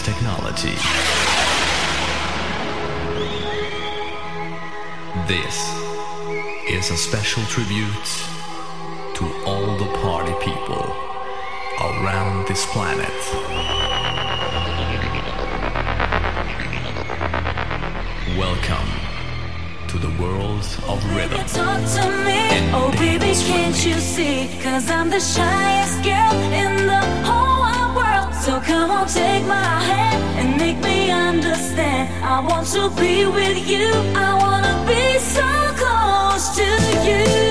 today's technology. This is a special tribute to all the party people around this planet. Welcome to the world of rhythm. Talk to me, oh baby, can't you see? Cause I'm the shyest girl in the whole. So come on, take my hand and make me understand. I want to be with you, I wanna be so close to you.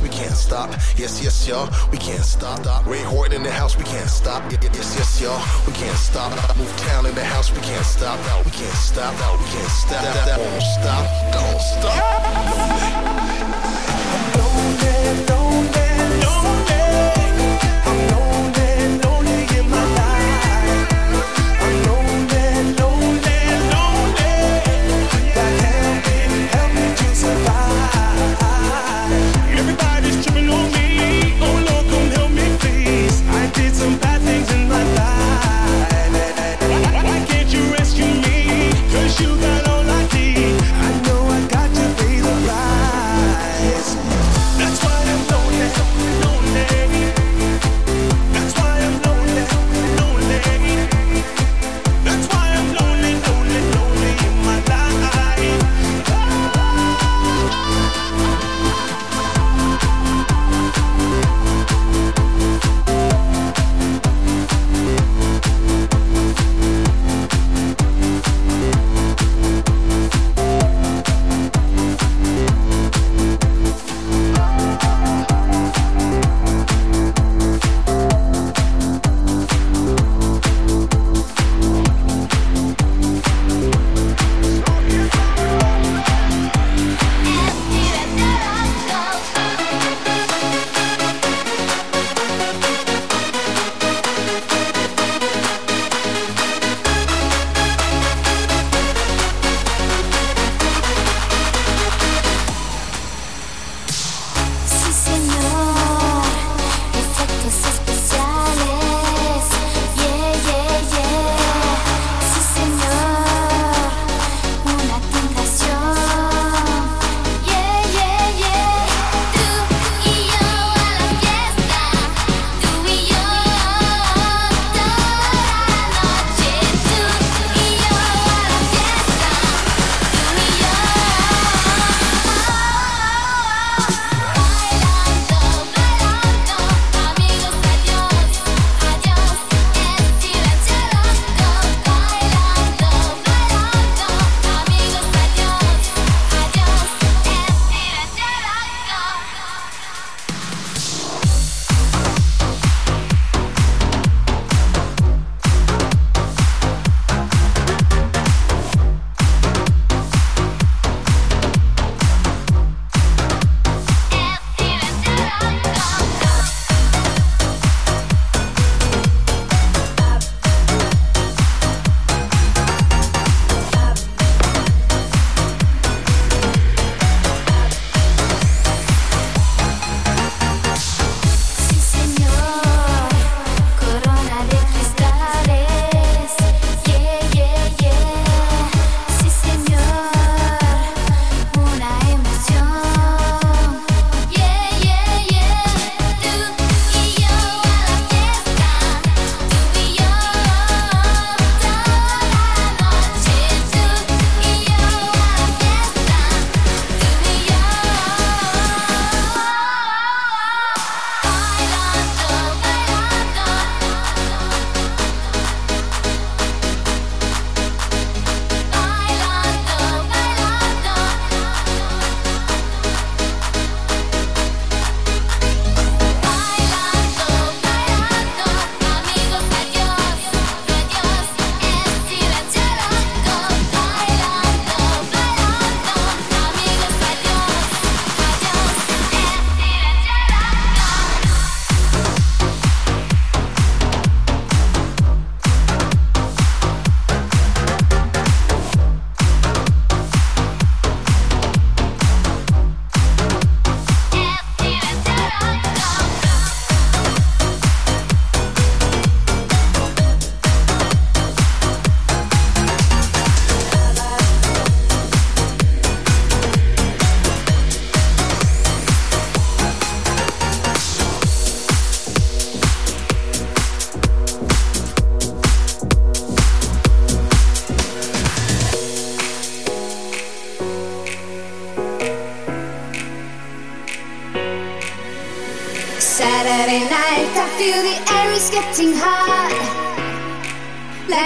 we can't stop. Yes, yes, y'all, we can't stop. Ray Horton in the house, we can't stop. Yes, yes, y'all, we can't stop. Move town in the house, we can't stop. We can't stop. We can't stop. That won't stop. Don't stop.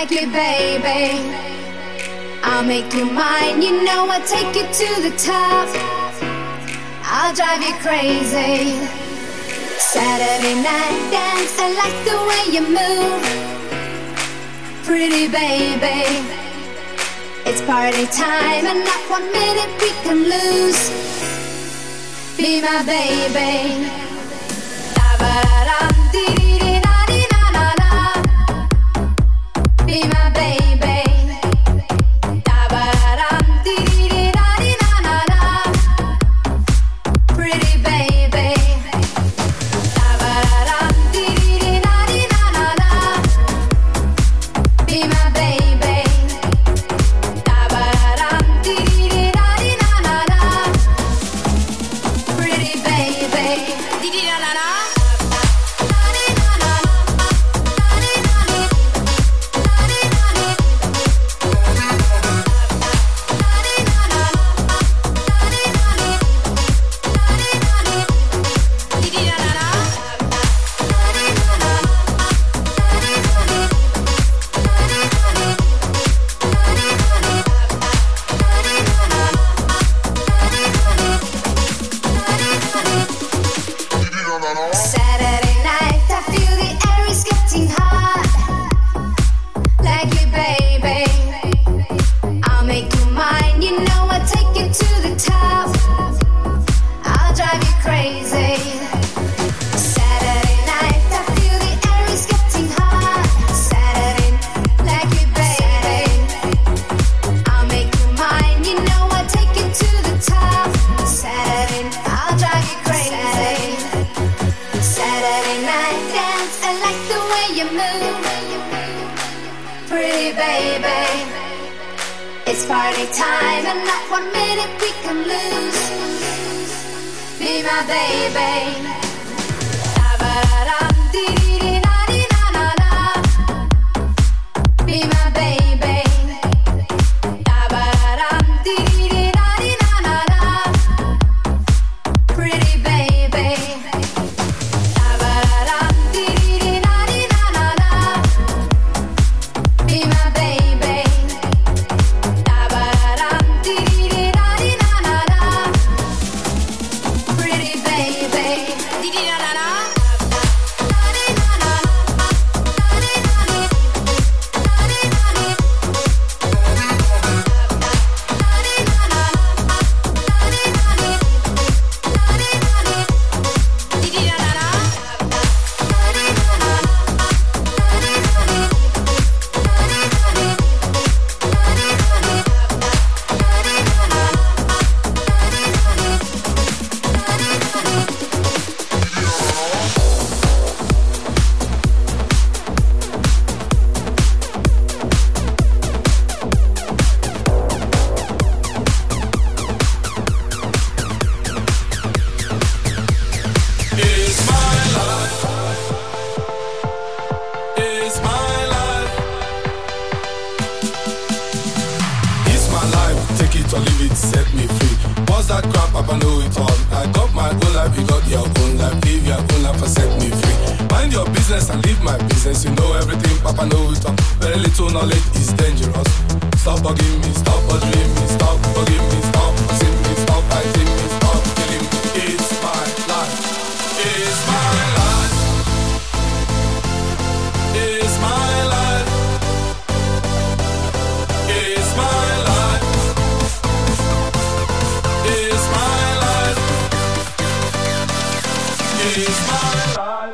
like it, baby. I'll make you mine, you know I'll take you to the top. I'll drive you crazy. Saturday night dance, I like the way you move. Pretty baby. It's party time, and not one minute we can lose. Be my baby.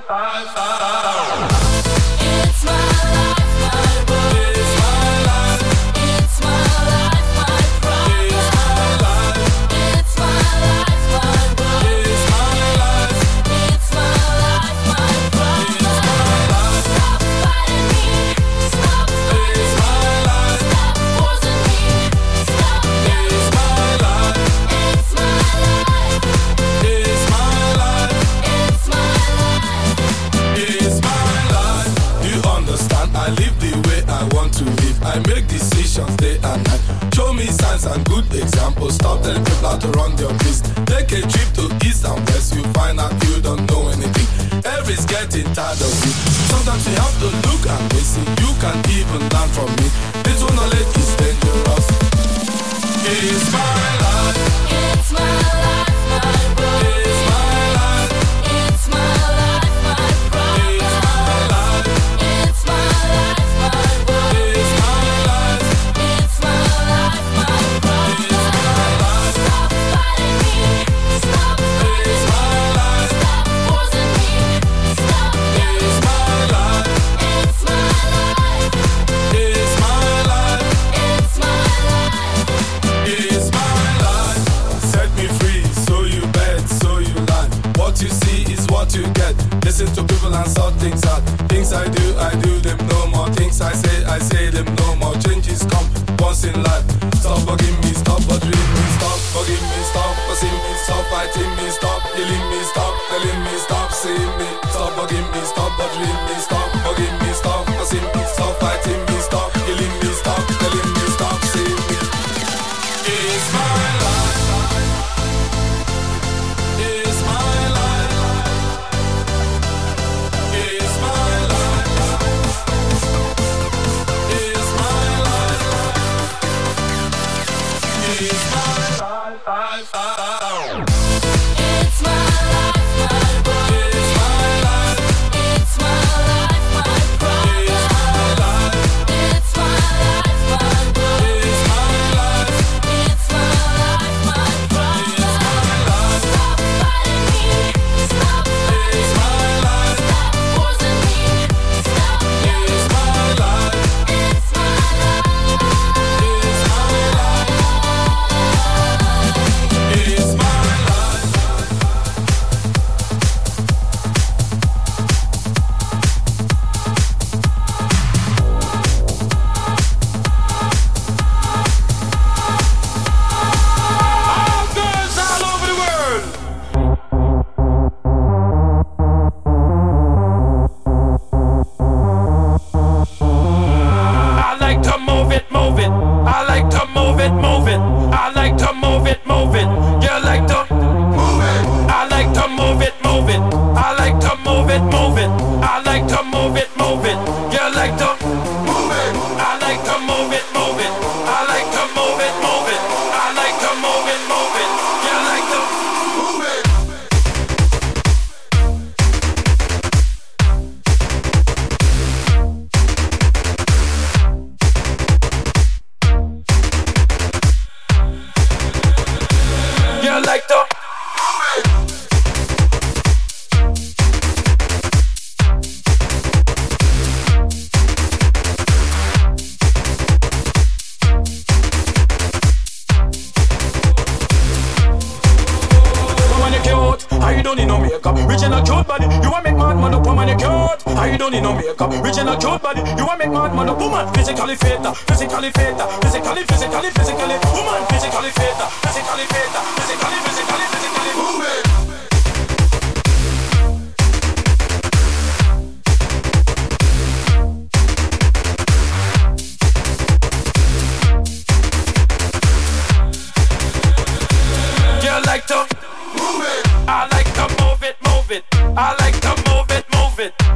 Bye. Bye. can't even learn from me.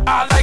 I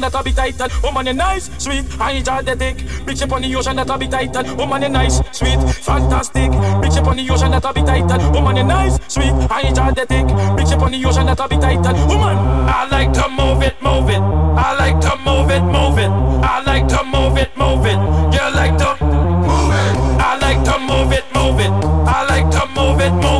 ocean that be tight and woman you nice, sweet, I enjoy the dick. Big ship the ocean that be tight and woman nice, sweet, fantastic. Big ship on the ocean that a be tight and woman you nice, sweet, I enjoy the dick. Big ship on the ocean that a be tight and woman. I like to move it, move it. I like to move it, move it. I like to move it, move it. You like to move it. I like to move it, move it. I like to move it, move it.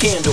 Sunshine,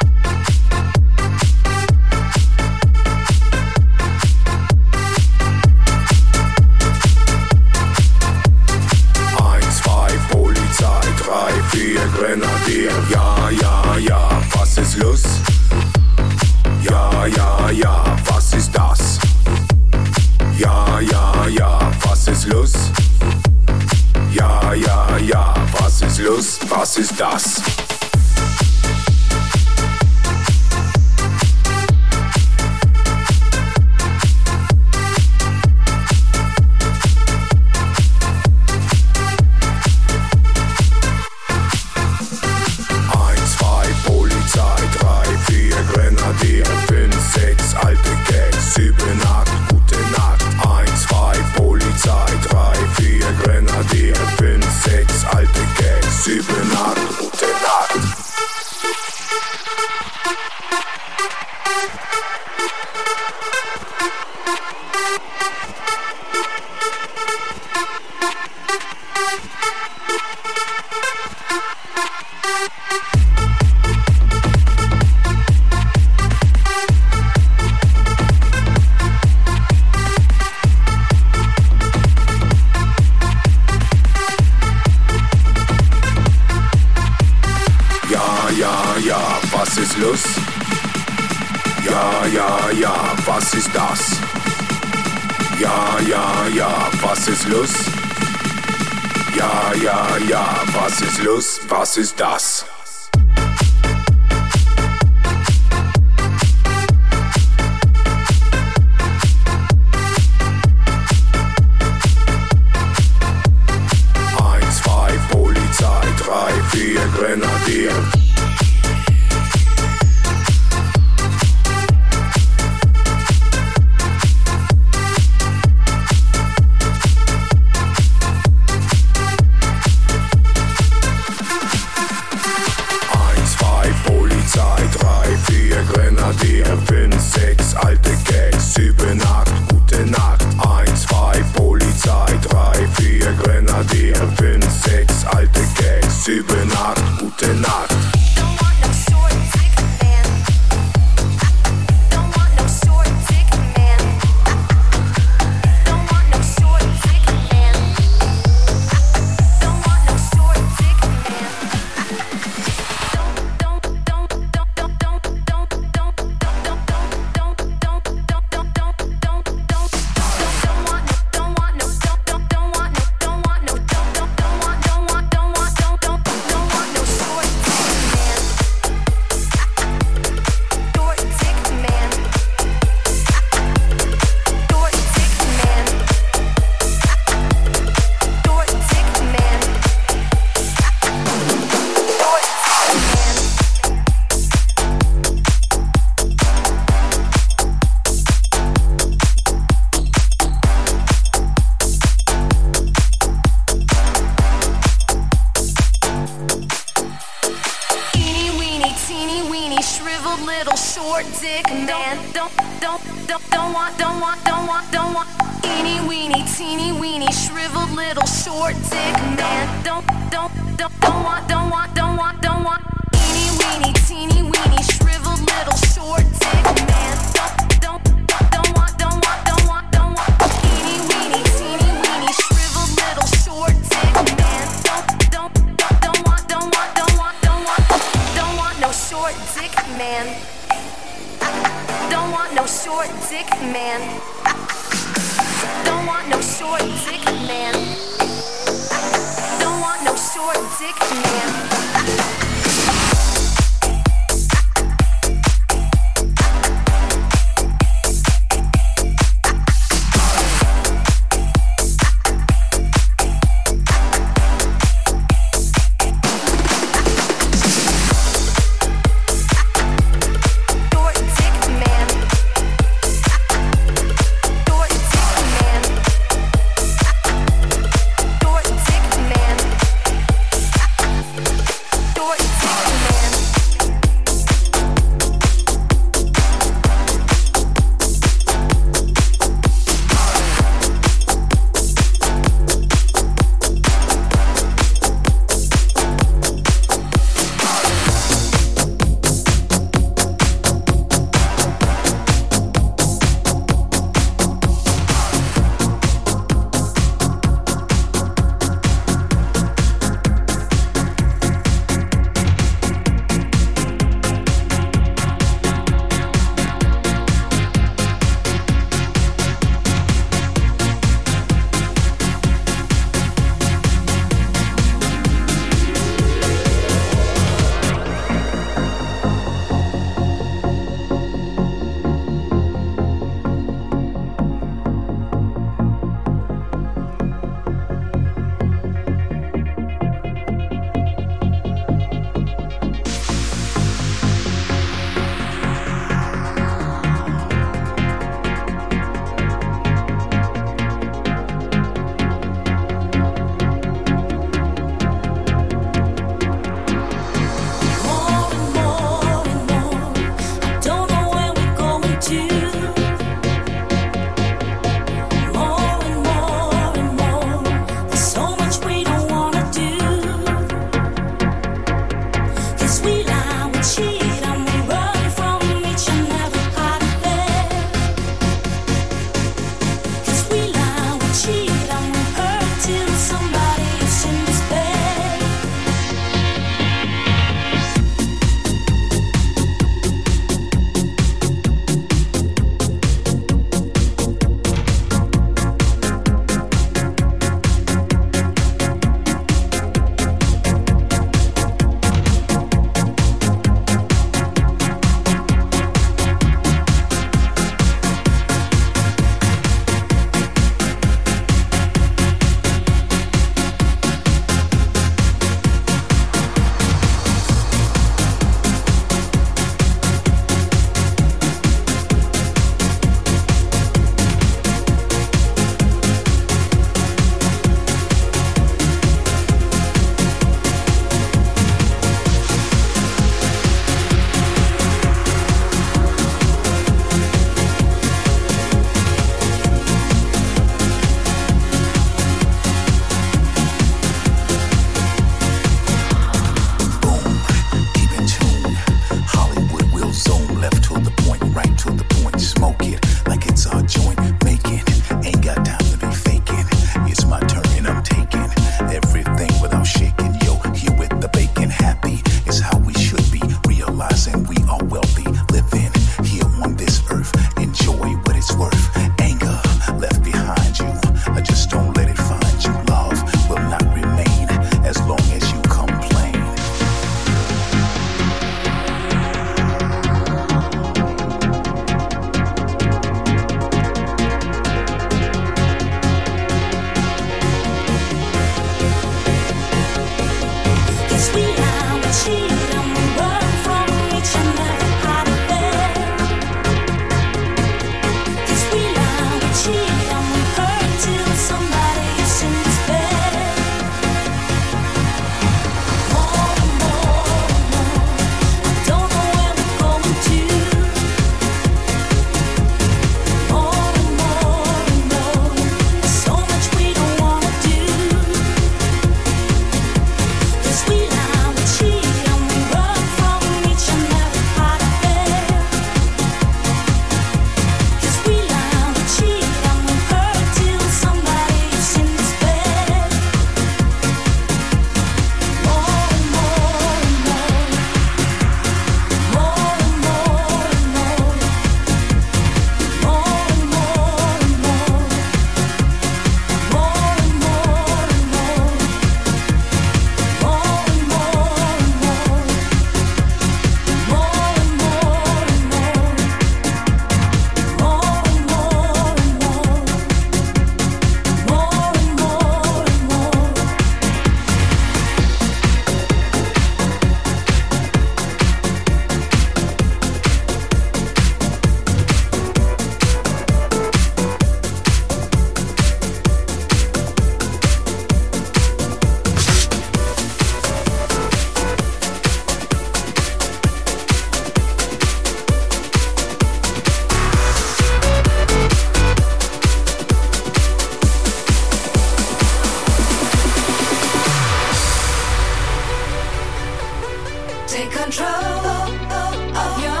Take control of your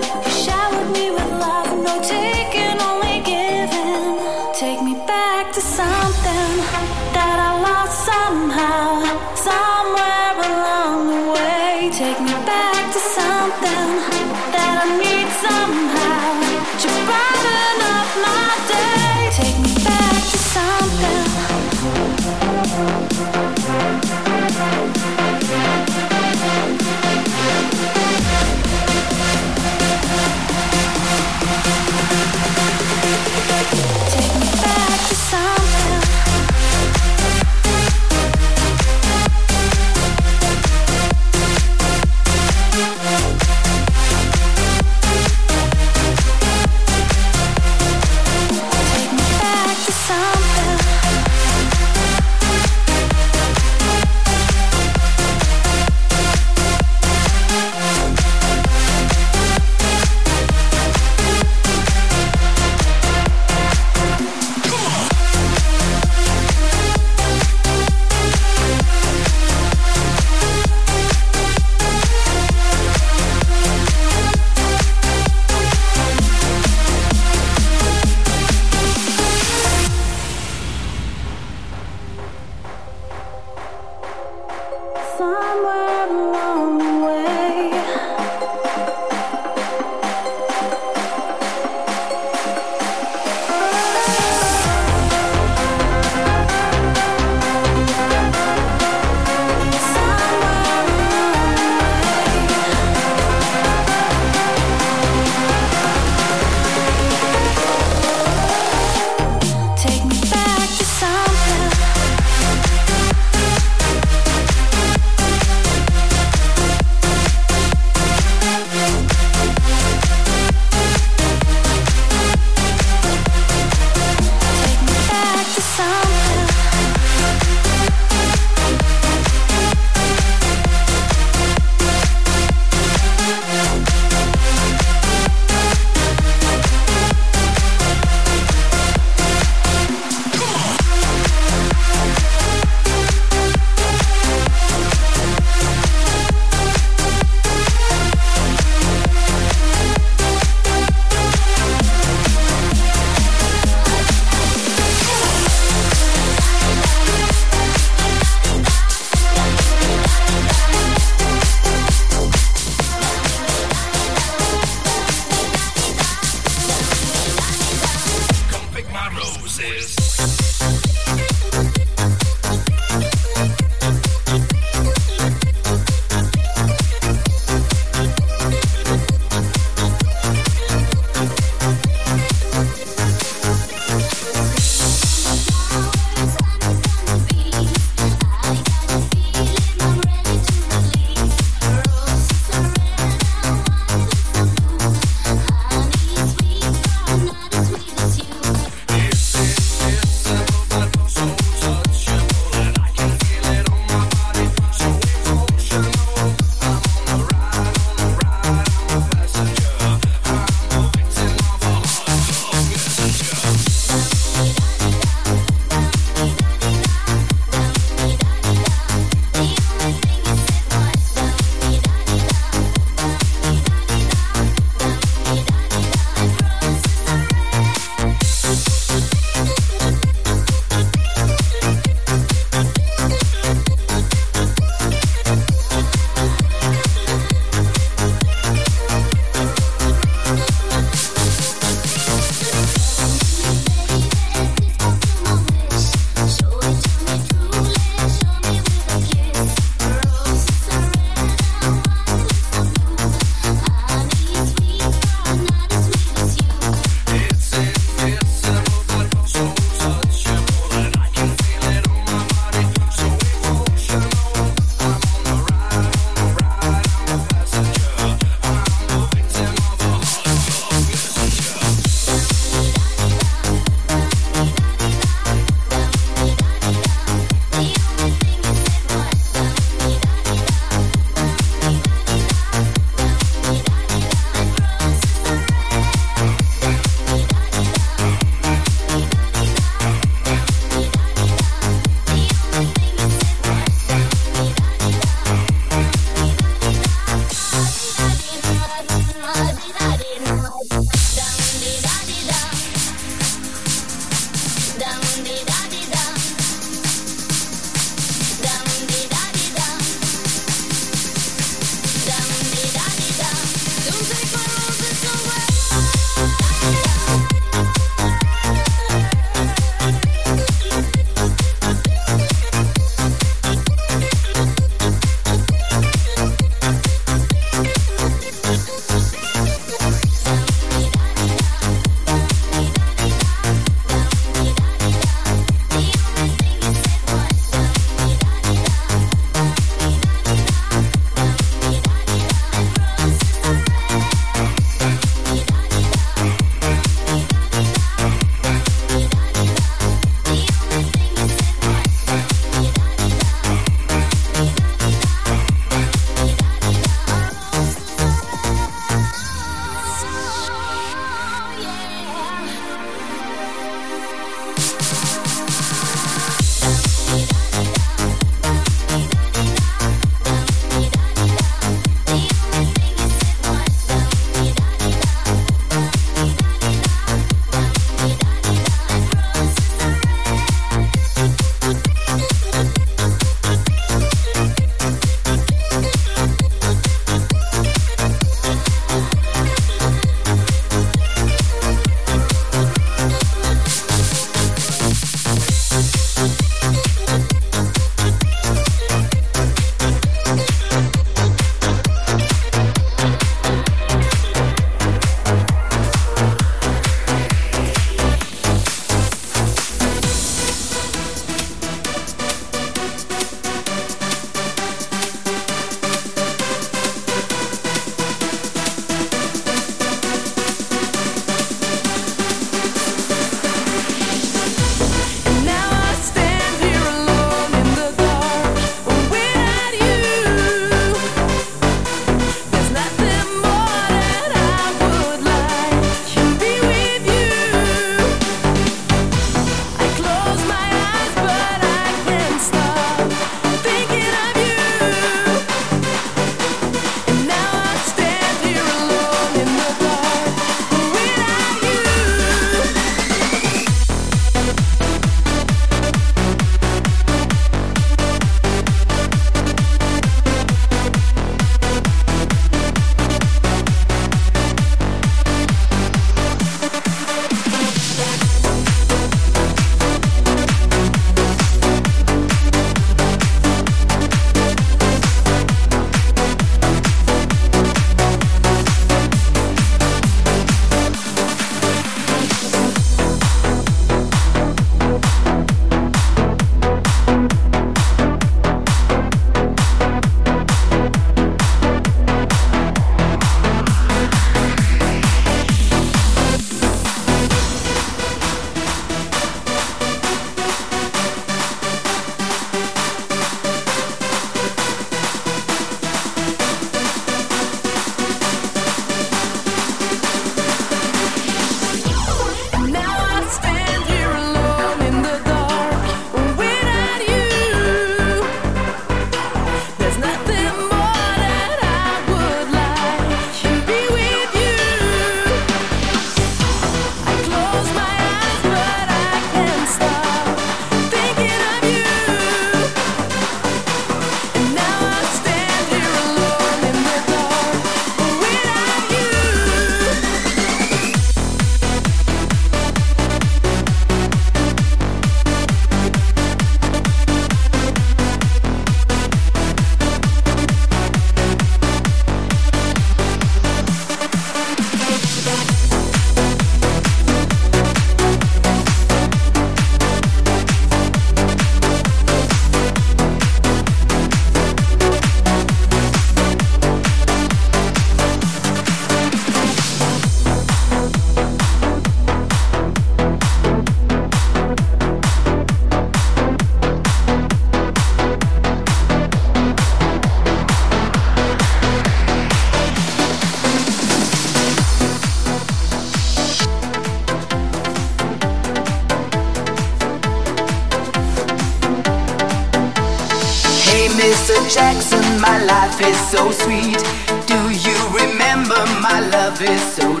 is so sweet. Do you remember my love is so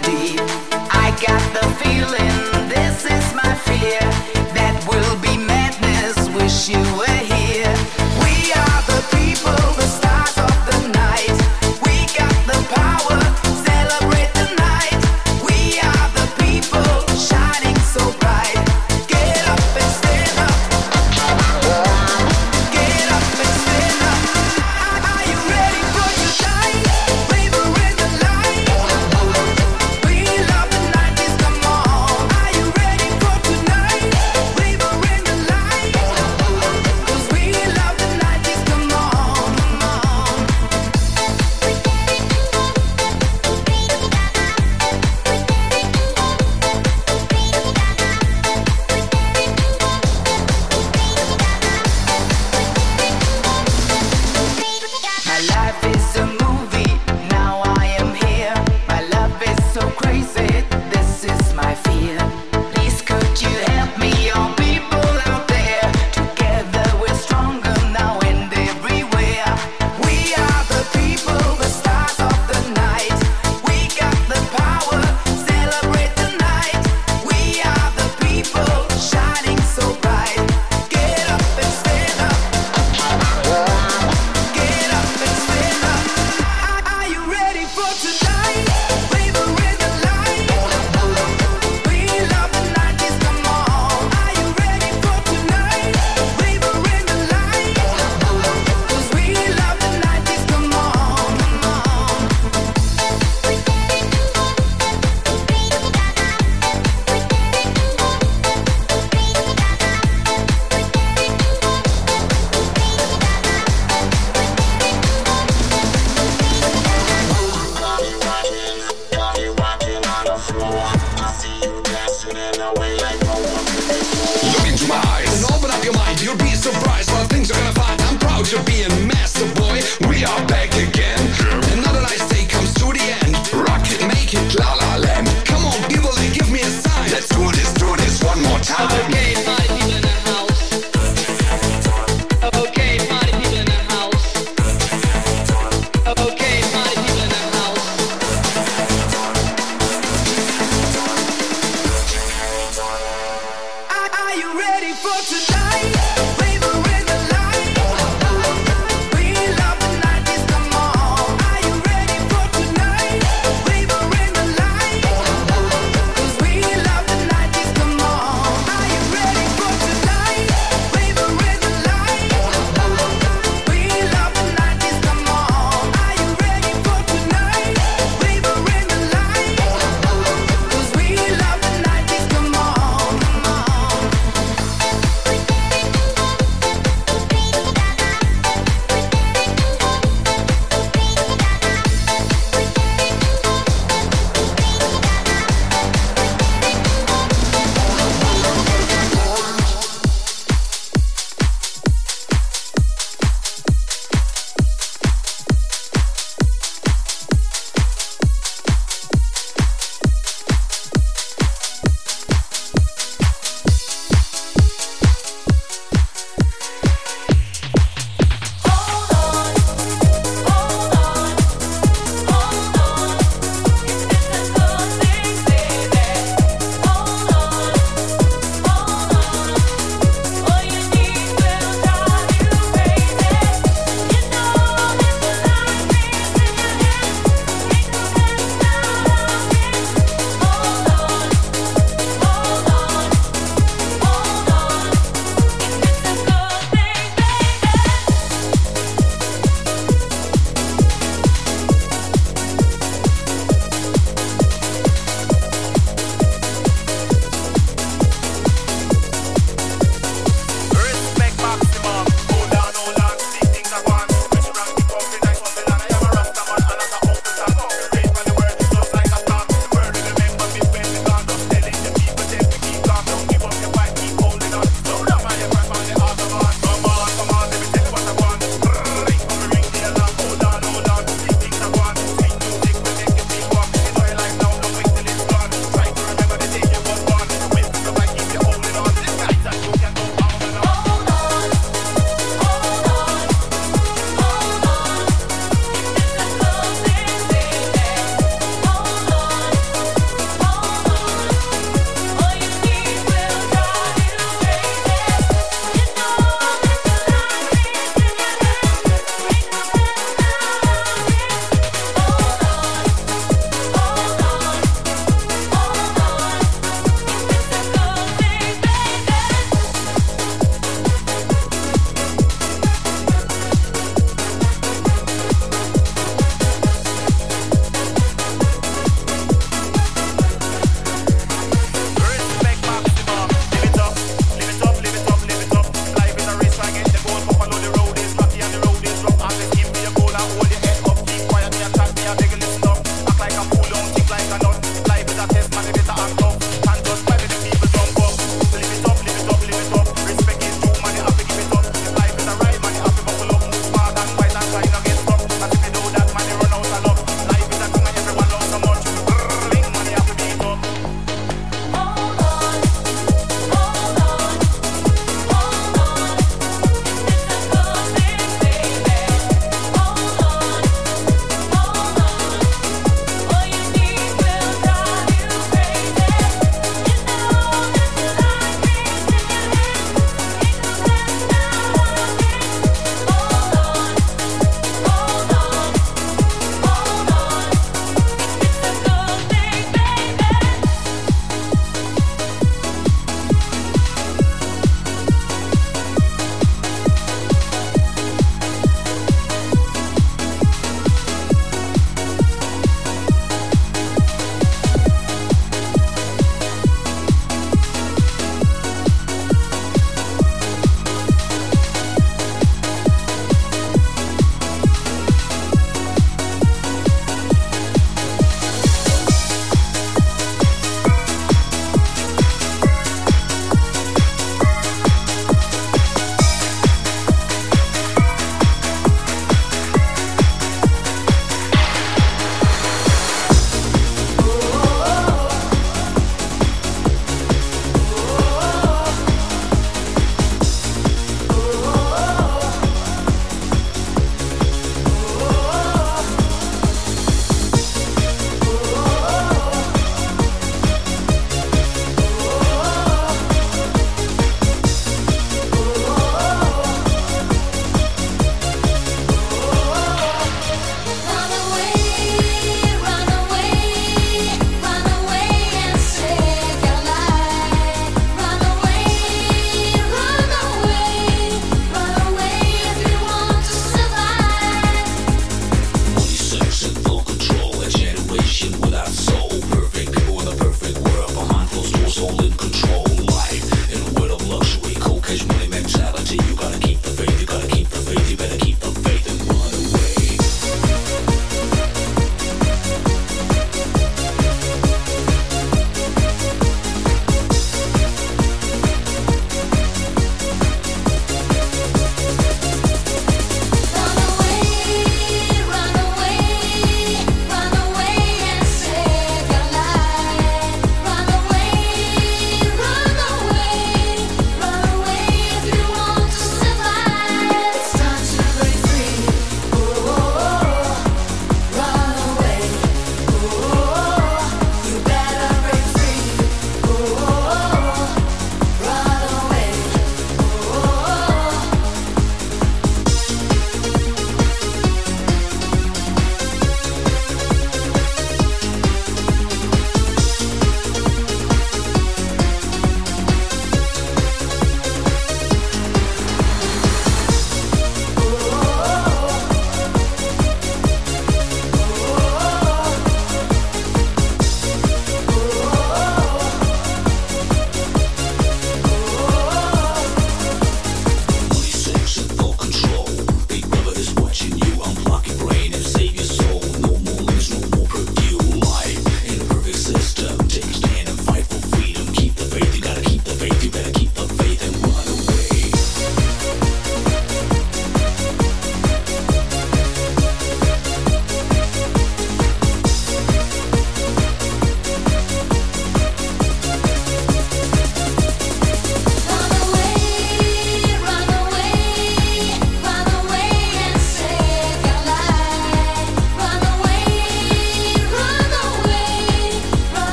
Are you ready for tonight?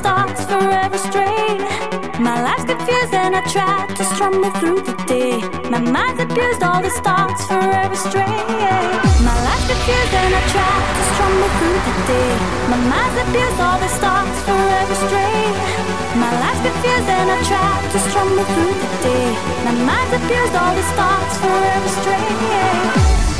Thoughts forever straying. My life's confused and I try to strum me through the day. My mind's abused, all the thoughts forever straying. My life's confused and I try to strum me through the day. My mind's abused, all the thoughts forever straying. My life's confused and I try to strum me through the day. My mind's abused, all the thoughts forever straying.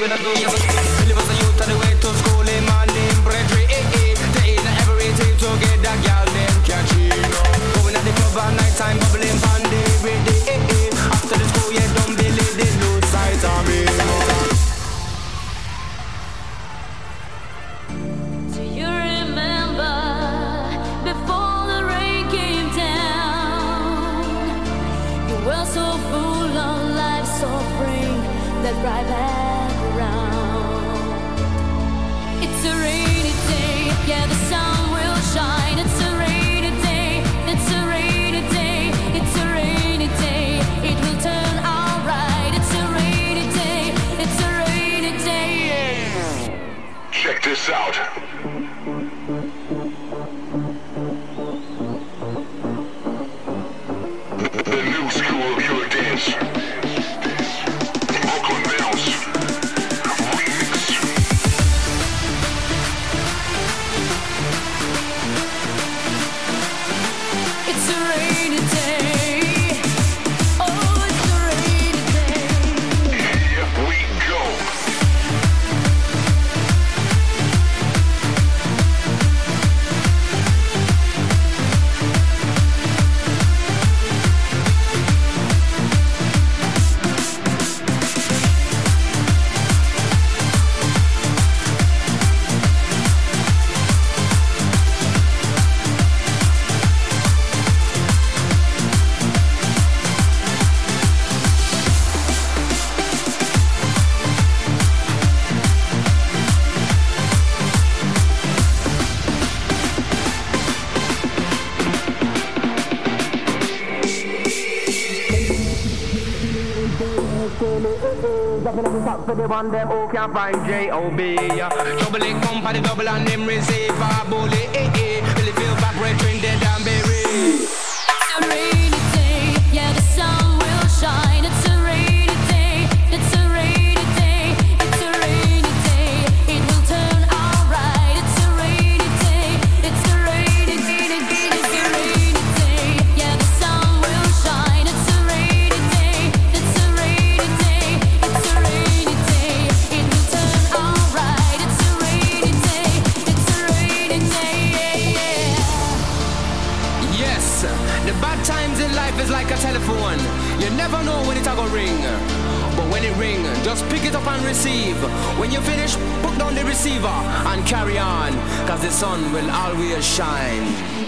we're gonna do. the one them who can find J.O.B. Trouble it come by the double and them receive a bullet. Eh, really eh. feel back, brethren, dead and buried. never know when it's a go ring. But when it ring, just pick it up and receive. When you finish, put down the receiver and carry on, cause the sun will always shine.